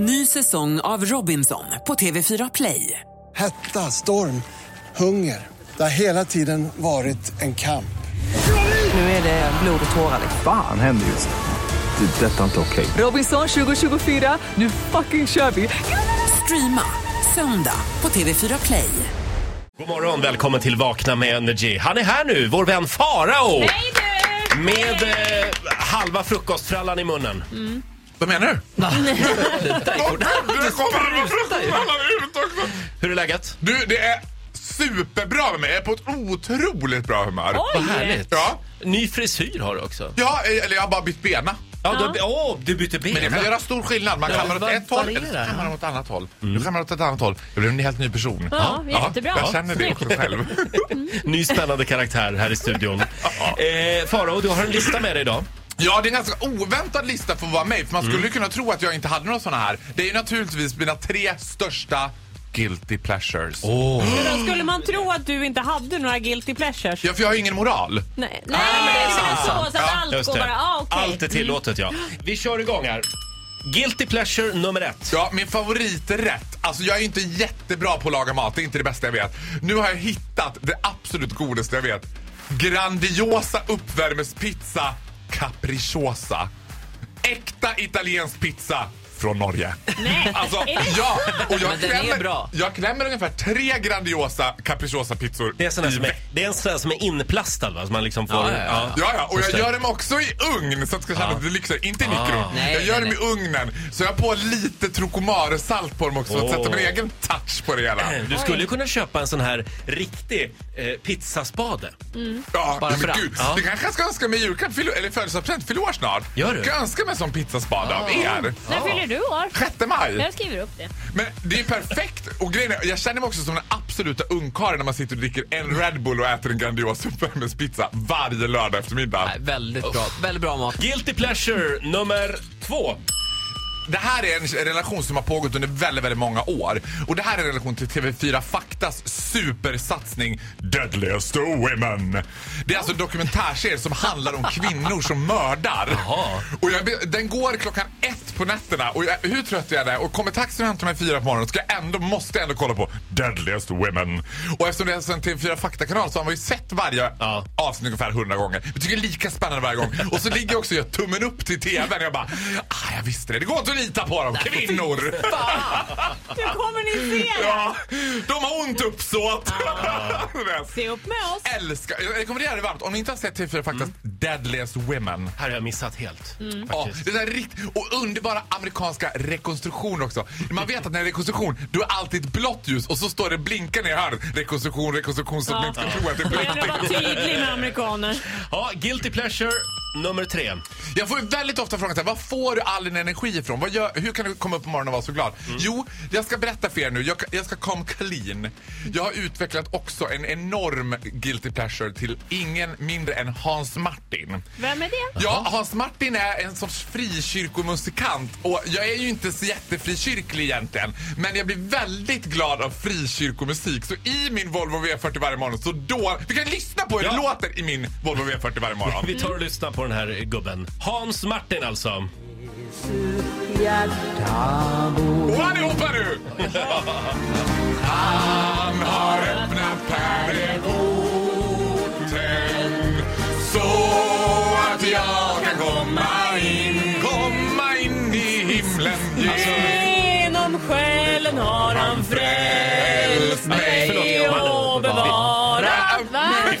Ny säsong av Robinson på TV4 Play. Hetta, storm, hunger. Det har hela tiden varit en kamp. Nu är det blod och tårar. Fan händer just nu. Det. är Detta är inte okej. Robinson 2024, nu fucking kör vi! Streama söndag på TV4 Play. God morgon, välkommen till Vakna med Energy. Han är här nu, vår vän Farao. Hej du! Med eh, halva frukostfrallan i munnen. Vad menar du? Hur är läget? Du, det är superbra med mig. Jag är på ett otroligt bra humör. Vad härligt. Ja, Ny frisyr har du också. ja, eller jag har bara bytt bena. Ja, du, åh, du bytte ben. Men det kan göra stor skillnad. Man kan Ja, åt ett håll eller kan man åt ett annat håll. Nu kan man åt ett annat håll. Jag blev en helt ny person. Ja, jättebra. Jag känner det också själv. Ny spännande karaktär här i studion. eh, Farao, du har en lista med dig idag. Ja, det är en ganska oväntad lista för att vara mig. För man skulle kunna tro att jag inte hade några såna här. Det är ju naturligtvis mina tre största guilty pleasures. Åh. Då skulle man tro att du inte hade några guilty pleasures. Ja, för jag har ingen moral. Nej, nej men det är väl så, så att Ja, allt går bara, ah, okej. Allt är tillåtet, ja. Vi kör igång här. Guilty pleasure nummer ett. Ja, min favoriträtt. Alltså jag är inte jättebra på att laga mat, det är inte det bästa jag vet. Nu har jag hittat det absolut godaste jag vet. Grandiosa uppvärmespizza capricciosa. Äkta italiensk pizza från Norge. Nej, Alltså, ja, och jag Men den är klämmer, bra. jag klämmer ungefär tre Grandiosa capricciosa pizzor Det är, sån här i som är, veckan. det är en sån här som är inplastad va? Så man liksom får... Ja, ja, ja. Ja, ja, och jag gör dem också i ugn så att det ska kännas lite lyxigare. Inte i mikron. Nej, jag gör nej, dem i ugnen. Så jag har på lite trocomare-salt på dem också för att Åh. sätta min egen touch på det hela. Du skulle ju kunna köpa en sån här riktig eh, pizzaspade. Ja, Bara men för att. gud. Ja. Det kanske jag ska önska mig i julklapp, fyll- eller födelsedagspresent, fyller år snart. Gör du? Ska jag önska mig en sån pizzaspade av er? När fyller du år? 6 maj. Jag skriver upp det. Men det är perfekt. Och grejen är, jag känner mig också som den absoluta ungkarlen när man sitter och dricker en Red Bull och äter en Grandiosa uppvärmespizza varje lördag eftermiddag. Nej, väldigt bra. Väldigt bra mat. Guilty pleasure nummer två. Det här är en relation som har pågått under väldigt, väldigt många år. Och det här är en relation till TV4 Faktas supersatsning Deadliest Women. Det är alltså en dokumentärserie som handlar om kvinnor som mördar. Jaha. Och jag, den går klockan ett på nätterna och jag, hur trött jag är och kommer taxin och hämtar mig fyra på morgonen ska jag ändå, måste jag ändå kolla på Deadliest Women. Och eftersom det är en TV4 Fakta-kanal så har man ju sett varje Ja. avsnitt ungefär hundra gånger. Jag tycker det är lika spännande varje gång. Och så ligger jag också och gör tummen upp till TVn och jag bara, ah, jag visste det. Det går inte att lita på dem. Kvinnor! Nu kommer ni se det. ja, de har ont uppsåt. Se upp med oss. Älskar, jag rekommenderar det varmt. Om ni inte har sett TV4 Faktas Deadliest Women. Här har jag missat helt. Ja, Faktiskt. det är rikt och underbara amerikanska rekonstruktioner också. Man vet att när det är rekonstruktion, då är alltid ett blått ljus och så står det blinkande i hörnet. Rekonstruktion, rekonstruktion, så att man inte ska tro att det är Det gäller att vara blått. tydlig med amerikaner. Ja, guilty pleasure nummer tre. Jag får ju väldigt ofta frågan så här, var får du all din energi ifrån? Vad gör, hur kan du komma upp på morgonen och vara så glad? Jo, jag ska berätta för er nu. Jag, jag ska come clean. Jag har utvecklat också en enorm guilty pleasure till ingen mindre än Hans Martin. Vem är det? Ja, Hans Martin är en sorts frikyrkomusikant och jag är ju inte så jättefrikyrklig egentligen. Men jag blir väldigt glad av frikyrkomusik. Så i min Volvo V40 varje morgon, så då... Vi kan lyssna på hur Ja. det låter i min Volvo V40 varje morgon. Vi tar och lyssnar på den här gubben. Hans Martin alltså. Och allihopa nu! Han har öppnat pärleporten så att jag kan komma in, komma in i himlen. Genom själen har han frälst mig och bevarat.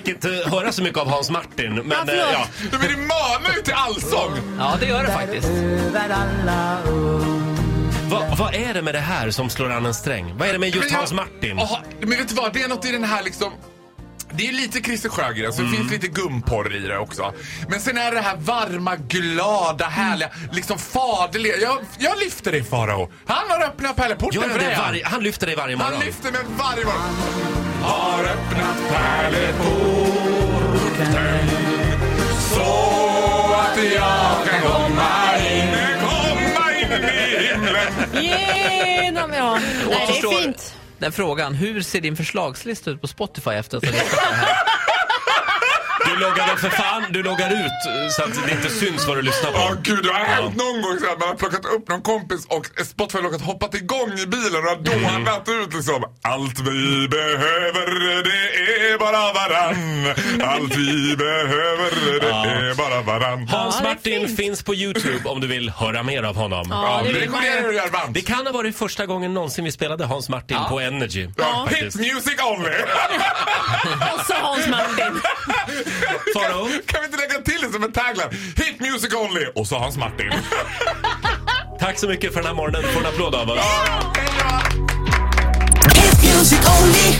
Va? Fick inte höra så mycket av Hans Martin, men Ja, eh, förlåt. ja. Men det manar ju till allsång! Ja, det gör det faktiskt. Vad, vad är det med det här som slår an en sträng? Vad är det med just Hans Martin? Aha, men vet du vad, det är något i den här liksom... Det är lite Christer Sjögren, så det Mm. finns lite gumporr i det också. Men sen är det här varma, glada, härliga, liksom faderliga. Jag, jag lyfter dig Farao. Han har öppnat pärleporten för det dig. varje, han lyfter dig varje morgon. Han lyfter mig varje morgon. Har öppnat pärleporten så att jag kan komma in, komma in i himlen. Genom, ja. Nej, det är fint. Den frågan, hur ser din förslagslista ut på Spotify efter att ha lyssnat på det här? Du loggar för fan, du loggar ut eh, så att det inte syns vad du lyssnar Ja på. gud, det har hänt någon gång så att man har plockat upp någon kompis och Spotify har hoppat igång i bilen och har dånat ut liksom Allt vi behöver det är bara varann Allt vi behöver det är bara varann Hans Ja, Martin fint. finns på Youtube om du vill höra mer av honom. Ja, det det. Det kan ha varit första gången någonsin vi spelade Hans Martin på Energy. Ja, hit music only! Och så Hans Martin. Farao? kan vi inte lägga till det som en tagline? Hit music only! Och så Hans Martin. Tack så mycket för den här morgonen. Får en applåd av oss. Hit music only.